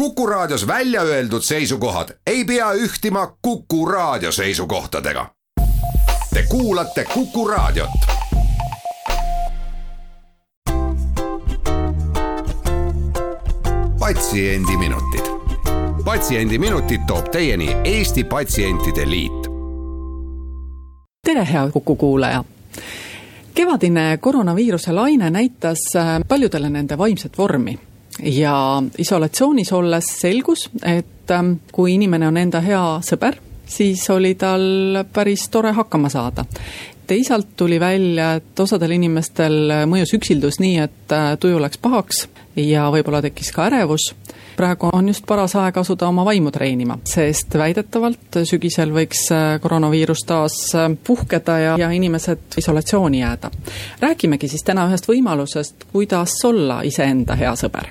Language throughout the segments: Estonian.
Kuku Raadios välja öeldud seisukohad ei pea ühtima Kuku Raadio seisukohtadega. Te kuulate Kuku Raadiot. patsiendiminutid, Patsiendiminutid toob teieni Eesti Patsientide Liit. tere, hea Kuku kuulaja kevadine koroonaviiruse laine näitas äh, paljudele nende vaimset vormi ja isolatsioonis olles selgus, et ähm, kui inimene on enda hea sõber, siis oli tal päris tore hakkama saada. teisalt tuli välja, et osadel inimestel mõjus üksildus nii, et äh, tuju läks pahaks ja võib-olla tekkis ka ärevus praegu on just paras aeg asuda oma vaimu treenima, sest väidetavalt sügisel võiks äh, koroonaviirus taas äh, puhkeda ja, ja inimesed isolatsiooni jääda. räägimegi siis täna ühest võimalusest, kuidas olla iseenda hea sõber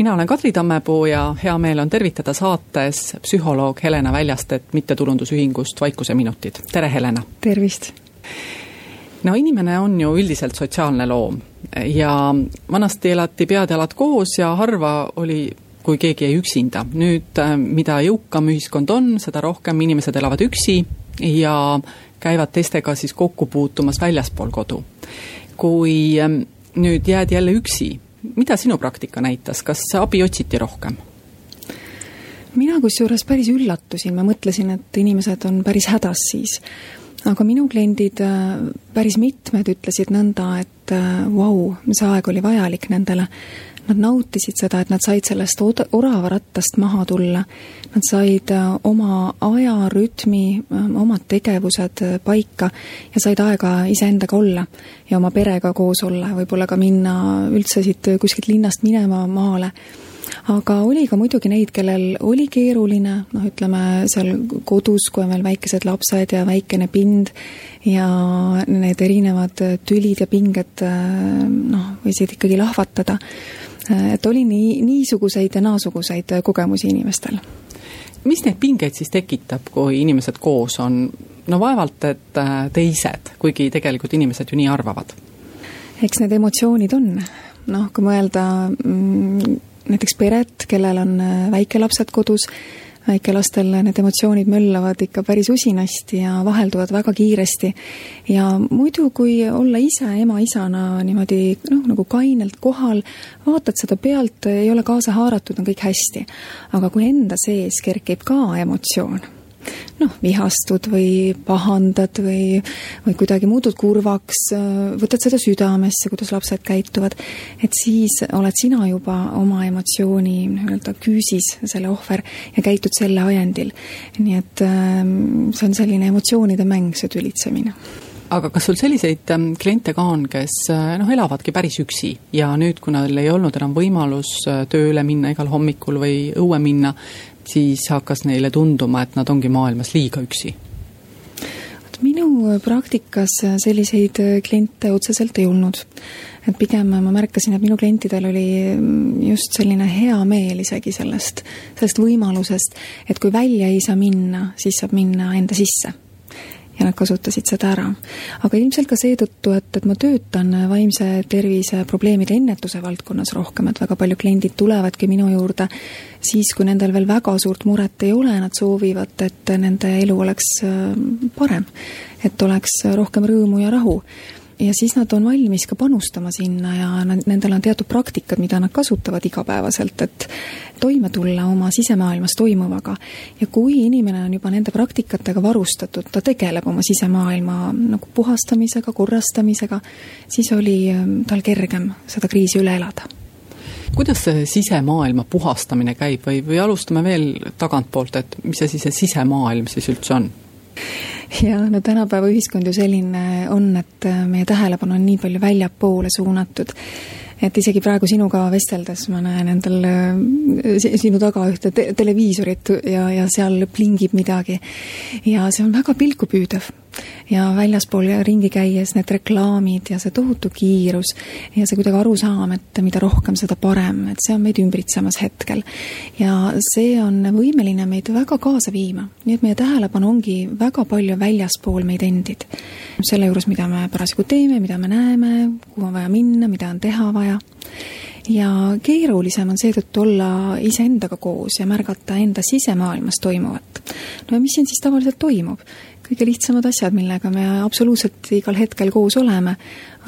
mina olen Kadri Tammepuu ja hea meel on tervitada saates psühholoog Helena Väljastet mittetulundusühingust Vaikuseminutid, tere Helena! tervist! no inimene on ju üldiselt sotsiaalne loom ja vanasti elati pead-jalad koos ja harva oli kui keegi jäi üksinda. nüüd, äh, mida jõukam ühiskond on, seda rohkem inimesed elavad üksi ja käivad teistega siis kokku puutumas väljaspool kodu. kui ähm, nüüd jääd jälle üksi, mida sinu praktika näitas, kas abi otsiti rohkem? mina kusjuures päris üllatusin, ma mõtlesin, et inimesed on päris hädas siis. aga minu kliendid, äh, päris mitmed ütlesid nõnda, et äh, vau wow,, see aeg oli vajalik nendele Nad nautisid seda, et nad said sellest oravarattast maha tulla. Nad said äh, oma aja, rütmi, äh, omad tegevused äh, paika ja said aega iseendaga olla ja oma perega koos olla, võib-olla ka minna üldse siit kuskilt linnast minema maale aga oli ka muidugi neid, kellel oli keeruline, noh, ütleme seal kodus, kui on veel väikesed lapsed ja väikene pind ja need erinevad tülid ja pinged noh, võisid ikkagi lahvatada et oli nii, niisuguseid ja naasuguseid kogemusi inimestel. mis neid pingeid siis tekitab, kui inimesed koos on, no vaevalt, et äh, teised, kuigi tegelikult inimesed ju nii arvavad? eks need emotsioonid on, noh, kui mõelda mm, näiteks peret, kellel on äh, väikelapsed kodus, väikelastel need emotsioonid möllavad ikka päris usinasti ja vahelduvad väga kiiresti. ja muidu, kui olla ise ema-isana niimoodi noh, nagu kainelt kohal, vaatad seda pealt, ei ole kaasa haaratud, on kõik hästi. aga kui enda sees kerkib ka emotsioon noh, vihastud või pahandad või, või kuidagi muutud kurvaks, võtad seda südamesse, kuidas lapsed käituvad, et siis oled sina juba oma emotsiooni nii-öelda küüsis, selle ohver, ja käitud selle ajendil. nii et ähm, see on selline emotsioonide mäng, see tülitsemine aga kas sul selliseid ähm, kliente ka on, kes äh, noh, elavadki päris üksi ja nüüd, kui neil ei olnud enam võimalus äh, tööle minna igal hommikul või õue minna, siis hakkas neile tunduma, et nad ongi maailmas liiga üksi? minu praktikas selliseid kliente otseselt ei olnud. et pigem ma märkasin, et minu klientidel oli just selline hea meel isegi sellest, sellest võimalusest, et kui välja ei saa minna, siis saab minna enda sisse ja nad kasutasid seda ära. aga ilmselt ka seetõttu, et, et ma töötan vaimse tervise probleemide ennetuse valdkonnas rohkem, et väga palju kliendid tulevadki minu juurde siis, kui nendel veel väga suurt muret ei ole, nad soovivad, et nende elu oleks äh, parem. et oleks rohkem rõõmu ja rahu ja siis nad on valmis ka panustama sinna ja nendel on teatud praktikad, mida nad kasutavad igapäevaselt, et toime tulla oma sisemaailmas toimuvaga. ja kui inimene on juba nende praktikatega varustatud, ta tegeleb oma sisemaailma nagu puhastamisega, korrastamisega, siis oli ähm, tal kergem seda kriisi üle elada kuidas see sisemaailma puhastamine käib või, või alustame veel tagantpoolt, et mis asi see sisemaailm siis üldse on? Ja no tänapäeva ühiskond ju selline on, et äh, meie tähelepanu on nii palju väljapoole suunatud, et isegi praegu sinuga vesteldes ma näen endal äh, sinu taga ühte te televiisorit ja, ja seal plingib midagi. ja see on väga pilkupüüdev ja väljaspool ringi käies need reklaamid ja see tohutu kiirus ja see kuidagi arusaam, et mida rohkem, seda parem, et see on meid ümbritsemas hetkel. ja see on võimeline meid väga kaasa viima, nii et meie tähelepanu ongi väga palju väljaspool meid endid. selle juures, mida me parasjagu teeme, mida me näeme, kuhu on vaja minna, mida on teha vaja ja keerulisem on seetõttu olla iseendaga koos ja märgata enda sisemaailmas toimuvat. no ja mis siin siis tavaliselt toimub? Kõige lihtsamad asjad, millega me absoluutselt igal hetkel koos oleme,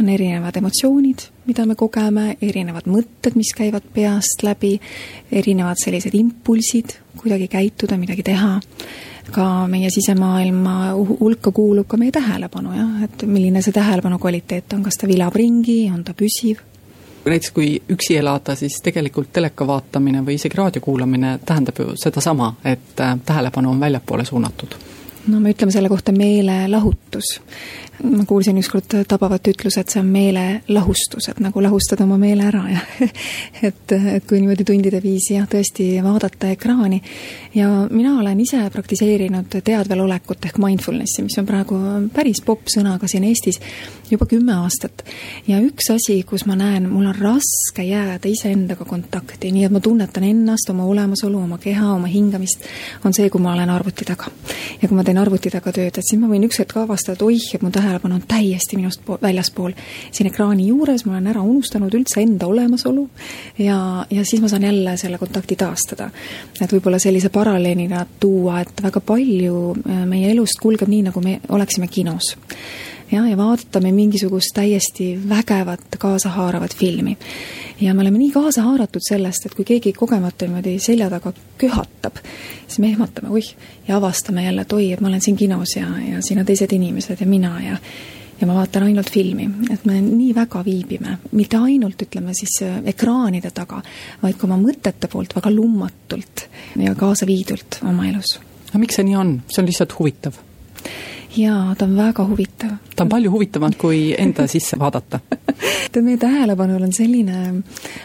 on erinevad emotsioonid, mida me kogeme, erinevad mõtted, mis käivad peast läbi, erinevad sellised impulsid, kuidagi käituda, midagi teha. ka meie sisemaailma hulka kuulub ka meie tähelepanu, jah, et milline see tähelepanu kvaliteet on, kas ta vilab ringi, on ta püsiv näiteks kui üksi elada, siis tegelikult teleka vaatamine või isegi raadio kuulamine tähendab ju sedasama, et äh, tähelepanu on väljapoole suunatud no me ütleme selle kohta meelelahutus. ma kuulsin ükskord tabavat ütlus, et see on meelelahustus, et nagu lahustada oma meele ära ja et, et kui niimoodi tundide viisi jah, tõesti vaadata ekraani. ja mina olen ise praktiseerinud teadvelolekut ehk mindfulnessi, mis on praegu päris popp sõna ka siin Eestis juba kümme aastat. ja üks asi, kus ma näen, mul on raske jääda iseendaga kontakti, nii et ma tunnetan ennast, oma olemasolu, oma keha, oma hingamist, on see, kui ma olen arvuti taga. ja kui ma teen arvuti taga tööd, et siis ma võin üks hetk avastada, et oih, et mu tähelepanu on täiesti minust väljaspool. siin ekraani juures ma olen ära unustanud üldse enda olemasolu ja, ja siis ma saan jälle selle kontakti taastada. et võib-olla sellise paralleelina tuua, et väga palju äh, meie elust kulgeb nii, nagu me oleksime kinos jah, ja vaatame mingisugust täiesti vägevat kaasahaaravat filmi. ja me oleme nii kaasa haaratud sellest, et kui keegi kogemata niimoodi selja taga köhatab, siis me ehmatame, oih, ja avastame jälle, et oi, et ma olen siin kinos ja, ja siin on teised inimesed ja mina ja ja ma vaatan ainult filmi, et me nii väga viibime, mitte ainult ütleme siis ekraanide taga, vaid ka oma mõtete poolt väga lummatult ja kaasaviidult oma elus. aga miks see nii on, see on lihtsalt huvitav jaa, ta on väga huvitav. ta on palju huvitavam, kui enda sisse vaadata et meie tähelepanul on selline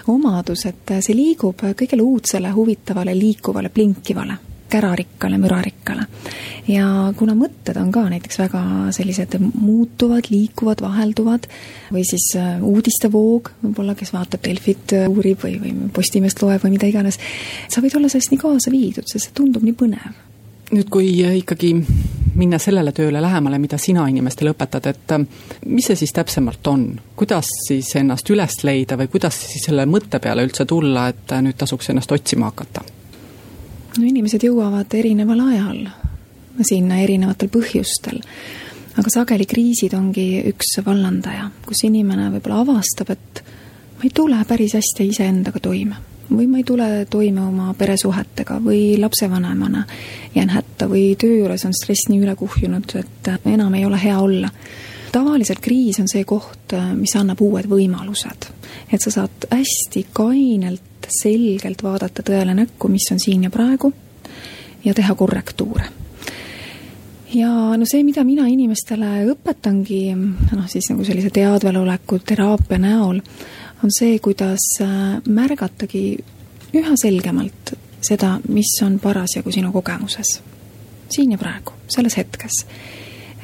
omadus, et see liigub kõigele uudsele, huvitavale, liikuvale, blinkivale kärarikkale, mürarikkale. ja kuna mõtted on ka näiteks väga sellised muutuvad, liikuvad, vahelduvad või siis äh, uudistevoog, võib-olla kes vaatab Delfit, äh, uurib või, või Postimeest loeb või mida iganes, sa võid olla sellest nii kaasa viidud, sest see tundub nii põnev nüüd, kui ikkagi minna sellele tööle lähemale, mida sina inimestele õpetad, et äh, mis see siis täpsemalt on, kuidas siis ennast üles leida või kuidas siis selle mõtte peale üldse tulla, et äh, nüüd tasuks ennast otsima hakata? no inimesed jõuavad erineval ajal sinna erinevatel põhjustel, aga sageli kriisid ongi üks vallandaja, kus inimene võib-olla avastab, et ma ei tule päris hästi iseendaga toime või ma ei tule toime oma peresuhetega või lapsevanemana jään hätta või töö juures on stress nii üle kuhjunud, et enam ei ole hea olla. tavaliselt kriis on see koht, mis annab uued võimalused. et sa saad hästi kainelt, selgelt vaadata tõele näkku, mis on siin ja praegu ja teha korrektuure ja no see, mida mina inimestele õpetangi, noh siis nagu sellise teadveloleku teraapia näol, on see, kuidas äh, märgatagi üha selgemalt seda, mis on parasjagu sinu kogemuses. siin ja praegu, selles hetkes.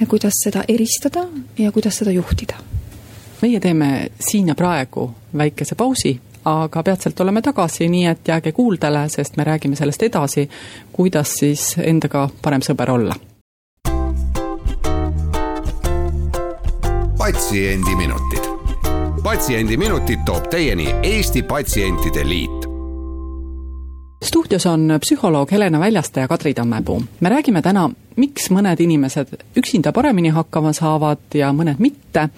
kuidas seda eristada ja kuidas seda juhtida. meie teeme siin ja praegu väikese pausi, aga peatselt oleme tagasi, nii et jääge kuuldele, sest me räägime sellest edasi, kuidas siis endaga parem sõber olla. patsiendiminutid patsiendiminutid toob teieni Eesti Patsientide Liit stuudios on psühholoog Helena Väljaste ja Kadri Tammepuu. me räägime täna, miks mõned inimesed üksinda paremini hakkama saavad ja mõned mitte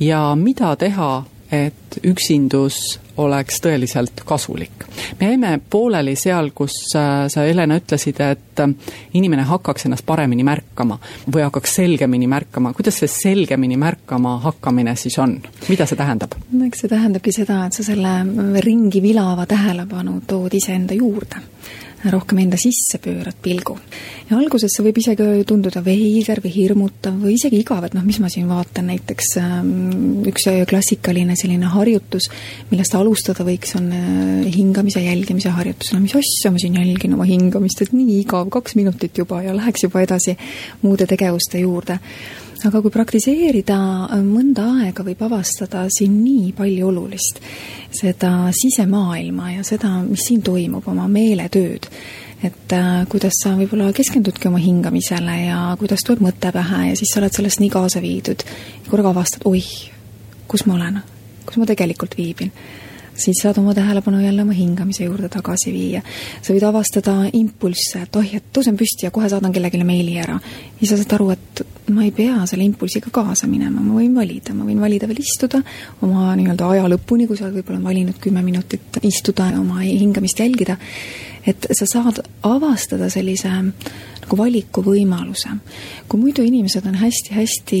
ja mida teha et üksindus oleks tõeliselt kasulik. me jäime pooleli seal, kus äh, sa, Helena, ütlesid, et äh, inimene hakkaks ennast paremini märkama või hakkaks selgemini märkama. kuidas see selgemini märkama hakkamine siis on, mida see tähendab? no eks see tähendabki seda, et sa selle ringi vilava tähelepanu tood iseenda juurde rohkem enda sisse pöörad pilgu. ja alguses see võib isegi tunduda veider või hirmutav või isegi igav, et noh, mis ma siin vaatan, näiteks ähm, üks klassikaline selline harjutus, millest alustada võiks, on äh, hingamise jälgimise harjutus. no mis asja ma siin jälgin oma hingamist, et nii igav, kaks minutit juba ja läheks juba edasi muude tegevuste juurde aga kui praktiseerida äh, mõnda aega, võib avastada siin nii palju olulist, seda sisemaailma ja seda, mis siin toimub, oma meeletööd. et äh, kuidas sa võib-olla keskendudki oma hingamisele ja kuidas tuleb mõte pähe ja siis sa oled sellest nii kaasa viidud. korraga avastad, oih, kus ma olen, kus ma tegelikult viibin siis saad oma tähelepanu jälle oma hingamise juurde tagasi viia. sa võid avastada impulsse, et oih, et tõusen püsti ja kohe saadan kellelegi meili ära. ja sa saad aru, et ma ei pea selle impulsiga kaasa minema, ma võin valida, ma võin valida veel istuda oma nii-öelda aja lõpuni, kui sa oled võib-olla valinud kümme minutit istuda ja oma hingamist jälgida, et sa saad avastada sellise nagu valikuvõimaluse. kui muidu inimesed on hästi-hästi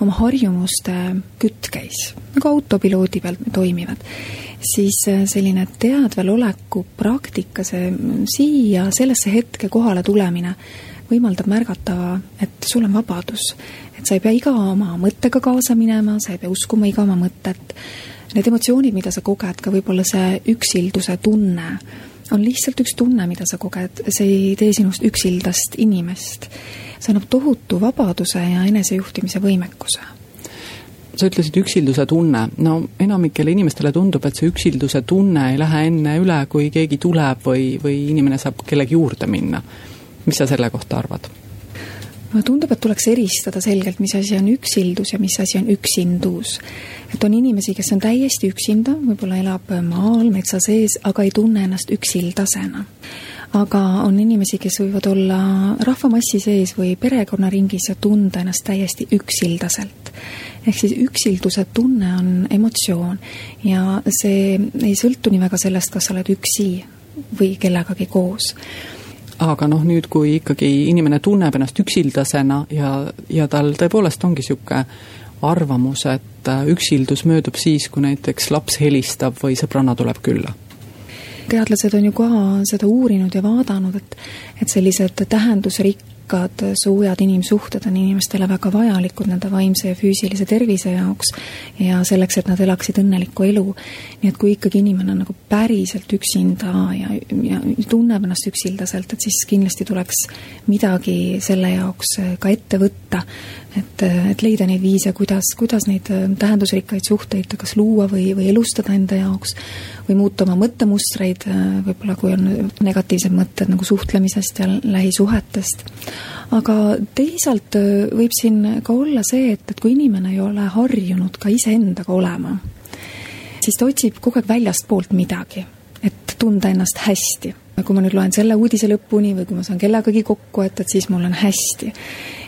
oma harjumuste kütkeis, nagu autopiloodi peal toimivad, siis äh, selline teadveloleku praktika, see siia sellesse hetke kohale tulemine võimaldab märgata, et sul on vabadus. et sa ei pea iga oma mõttega kaasa minema, sa ei pea uskuma iga oma mõtet. Need emotsioonid, mida sa koged, ka võib-olla see üksilduse tunne, on lihtsalt üks tunne, mida sa koged, see ei tee sinust üksildast inimest. see annab tohutu vabaduse ja enesejuhtimise võimekuse sa ütlesid üksilduse tunne, no enamikele inimestele tundub, et see üksilduse tunne ei lähe enne üle, kui keegi tuleb või, või inimene saab kellegi juurde minna. mis sa selle kohta arvad? mulle tundub, et tuleks eristada selgelt, mis asi on üksildus ja mis asi on üksindus. et on inimesi, kes on täiesti üksinda, võib-olla elab maal metsa sees, aga ei tunne ennast üksildasena. Aga on inimesi, kes võivad olla rahvamassi sees või perekonnaringis ja tunda ennast täiesti üksildaselt. Ehk siis üksilduse tunne on emotsioon ja see ei sõltu nii väga sellest, kas sa oled üksi või kellegagi koos. Aga noh, nüüd, kui ikkagi inimene tunneb ennast üksildasena ja, ja tal tõepoolest ongi niisugune arvamus, et üksildus möödub siis, kui näiteks laps helistab või sõbranna tuleb külla teadlased on ju ka seda uurinud ja vaadanud, et, et sellised tähendusrik-, rikkad, soojad inimsuhted on inimestele väga vajalikud nende vaimse ja füüsilise tervise jaoks ja selleks, et nad elaksid õnnelikku elu. nii et kui ikkagi inimene on nagu päriselt üksinda ja, ja tunneb ennast üksildaselt, et siis kindlasti tuleks midagi selle jaoks ka ette võtta, et, et leida neid viise, kuidas, kuidas neid tähendusrikkaid suhteid kas luua või, või elustada enda jaoks või muuta oma mõttemustreid, võib-olla kui on negatiivsed mõtted nagu suhtlemisest ja lähisuhetest. aga teisalt äh, võib siin ka olla see, et, et kui inimene ei ole harjunud ka iseendaga olema, siis ta otsib kogu aeg väljastpoolt midagi, et tunda ennast hästi kui ma nüüd loen selle uudise lõpuni või kui ma saan kellegagi kokku, et, et siis mul on hästi.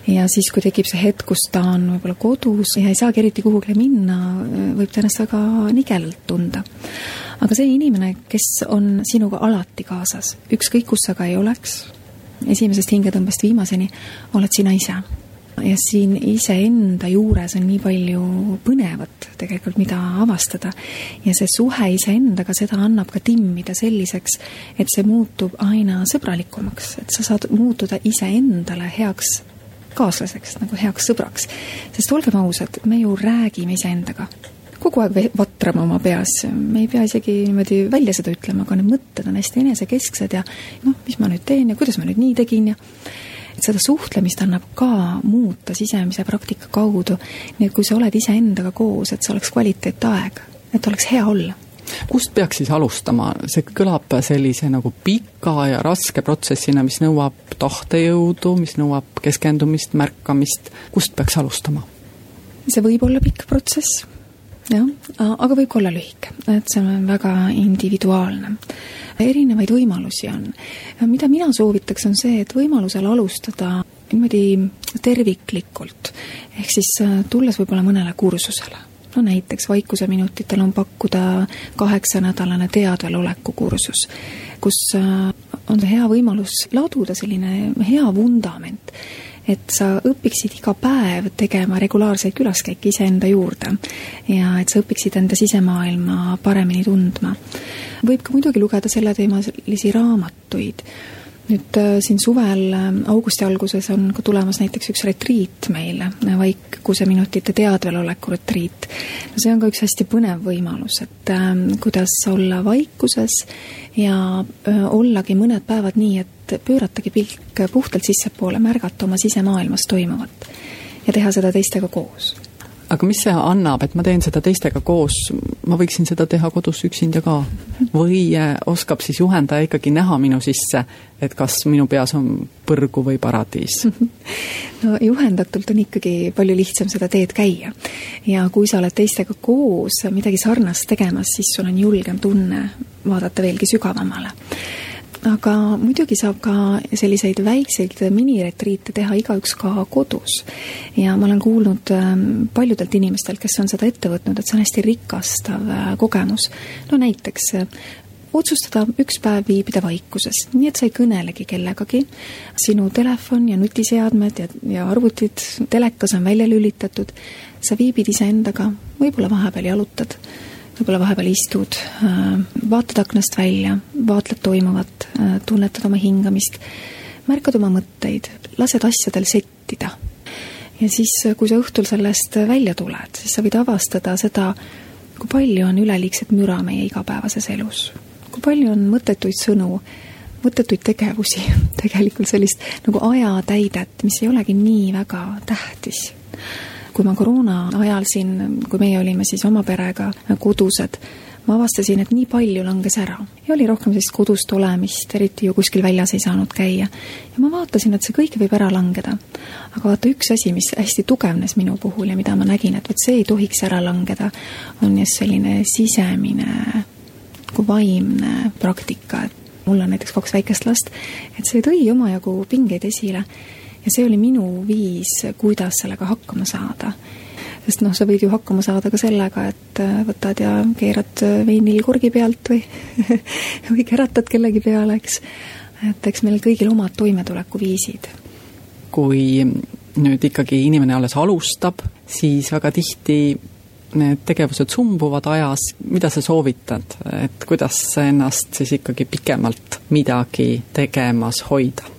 Ja siis, kui tekib see hetk, kus ta on võib-olla kodus ja ei saagi eriti kuhugile minna, võib ta ennast väga nigelalt tunda aga see inimene, kes on sinuga alati kaasas, ükskõik kus sa ka ei oleks, esimesest hingetõmbest viimaseni, oled sina ise. ja siin iseenda juures on nii palju põnevat tegelikult, mida avastada. ja see suhe iseendaga, seda annab ka timmida selliseks, et see muutub aina sõbralikumaks, et sa saad muutuda iseendale heaks kaaslaseks, nagu heaks sõbraks. sest olgem ausad, me ju räägime iseendaga kogu aeg vatrama oma peas, me ei pea isegi niimoodi välja seda ütlema, aga need mõtted on hästi enesekesksed ja noh, mis ma nüüd teen ja kuidas ma nüüd nii tegin ja et seda suhtlemist annab ka muuta sisemise praktika kaudu. nii et kui sa oled iseendaga koos, et see oleks kvaliteetaeg, et oleks hea olla kust peaks siis alustama, see kõlab sellise nagu pika ja raske protsessina, mis nõuab tahtejõudu, mis nõuab keskendumist, märkamist, kust peaks alustama? see võib olla pikk protsess jah, aga võib ka olla lühike, et see on väga individuaalne. erinevaid võimalusi on. mida mina soovitaks, on see, et võimalusel alustada niimoodi terviklikult, ehk siis äh, tulles võib-olla mõnele kursusele no näiteks Vaikuseminutitel on pakkuda kaheksanädalane teadveloleku kursus, kus äh, on hea võimalus laduda selline hea vundament et sa õpiksid iga päev tegema regulaarseid külaskäike iseenda juurde ja et sa õpiksid enda sisemaailma paremini tundma. võib ka muidugi lugeda selleteemalisi raamatuid nüüd äh, siin suvel äh, augusti alguses on ka tulemas näiteks üks retriit meil, vaikuseminutite teadveloleku retriit. no see on ka üks hästi põnev võimalus, et äh, kuidas olla vaikuses ja äh, ollagi mõned päevad nii, et pööratagi pilk puhtalt sissepoole, märgata oma sisemaailmas toimuvat ja teha seda teistega koos aga mis see annab, et ma teen seda teistega koos, ma võiksin seda teha kodus üksinda ka? või äh, oskab siis juhendaja ikkagi näha minu sisse, et kas minu peas on põrgu või paradiis? no juhendatult on ikkagi palju lihtsam seda teed käia. ja kui sa oled teistega koos midagi sarnast tegemas, siis sul on julgem tunne vaadata veelgi sügavamale aga muidugi saab ka selliseid väikseid miniretriite teha igaüks ka kodus. ja ma olen kuulnud ähm, paljudelt inimestelt, kes on seda ette võtnud, et see on hästi rikastav äh, kogemus. no näiteks äh, otsustada üks päev viibida vaikuses, nii et sa ei kõnelegi kellegagi. sinu telefon ja nutiseadmed ja, ja arvutid, telekas on välja lülitatud, sa viibid iseendaga, võib-olla vahepeal jalutad võib-olla vahepeal istud, äh, vaatad aknast välja, vaatled toimuvat, äh, tunnetad oma hingamist, märkad oma mõtteid, lased asjadel settida. ja siis, äh, kui sa õhtul sellest välja tuled, siis sa võid avastada seda, kui palju on üleliigset müra meie igapäevases elus. kui palju on mõttetuid sõnu, mõttetuid tegevusi, tegelikult sellist nagu ajatäidet, mis ei olegi nii väga tähtis kui ma koroona ajal siin, kui meie olime siis oma perega kodused, ma avastasin, et nii palju langes ära ja oli rohkem sellist kodust olemist, eriti ju kuskil väljas ei saanud käia. ja ma vaatasin, et see kõik võib ära langeda. aga vaata, üks asi, mis hästi tugevnes minu puhul ja mida ma nägin, et vot see ei tohiks ära langeda, on just selline sisemine nagu vaimne praktika, et mul on näiteks kaks väikest last, et see tõi omajagu pingeid esile ja see oli minu viis, kuidas sellega hakkama saada. sest noh, sa võid ju hakkama saada ka sellega, et äh, võtad ja keerad äh, veinil korgi pealt või või keratad kellegi peale, eks. et eks meil kõigil omad toimetulekuviisid. kui nüüd ikkagi inimene alles alustab, siis väga tihti need tegevused sumbuvad ajas, mida sa soovitad, et kuidas ennast siis ikkagi pikemalt midagi tegemas hoida?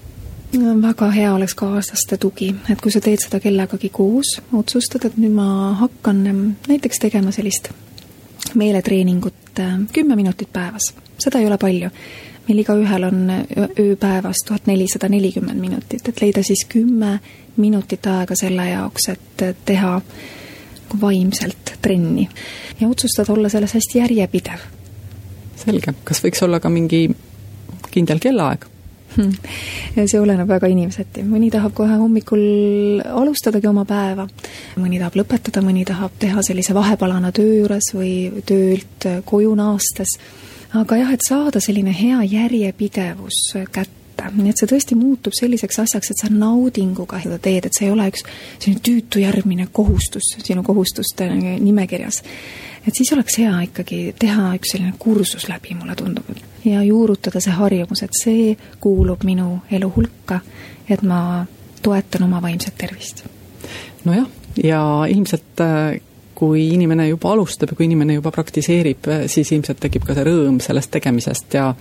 Väga hea oleks kaaslaste tugi, et kui sa teed seda kellegagi koos, otsustad, et nüüd ma hakkan näiteks tegema sellist meeletreeningut kümme minutit päevas, seda ei ole palju. meil igaühel on ööpäevas tuhat nelisada nelikümmend minutit, et leida siis kümme minutit aega selle jaoks, et teha vaimselt trenni ja otsustada olla selles hästi järjepidev. selge, kas võiks olla ka mingi kindel kellaaeg? See oleneb väga inimeseti, mõni tahab kohe hommikul alustadagi oma päeva, mõni tahab lõpetada, mõni tahab teha sellise vahepalana töö juures või töölt koju naastes. aga jah, et saada selline hea järjepidevus kätte, nii et see tõesti muutub selliseks asjaks, et sa naudinguga seda teed, et see ei ole üks selline tüütu järgmine kohustus sinu kohustuste nimekirjas. Et siis oleks hea ikkagi teha üks selline kursus läbi, mulle tundub, ja juurutada see harjumus, et see kuulub minu elu hulka, et ma toetan oma vaimset tervist. nojah, ja ilmselt äh, kui inimene juba alustab ja kui inimene juba praktiseerib, äh, siis ilmselt tekib ka see rõõm sellest tegemisest ja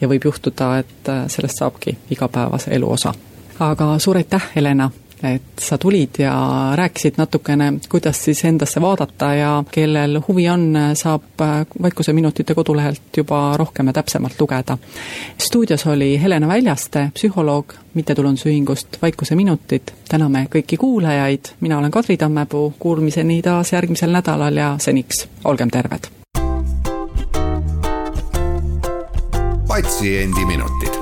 ja võib juhtuda, et äh, sellest saabki igapäevase elu osa. aga suur aitäh, Helena, et sa tulid ja rääkisid natukene, kuidas siis endasse vaadata ja kellel huvi on, saab Vaikuse minutite kodulehelt juba rohkem ja täpsemalt lugeda. stuudios oli Helena Väljaste, psühholoog mittetulundusühingust Vaikuse minutid. täname kõiki kuulajaid, mina olen Kadri Tammepuu, kuulmiseni taas järgmisel nädalal ja seniks olgem terved! patsiendiminutid.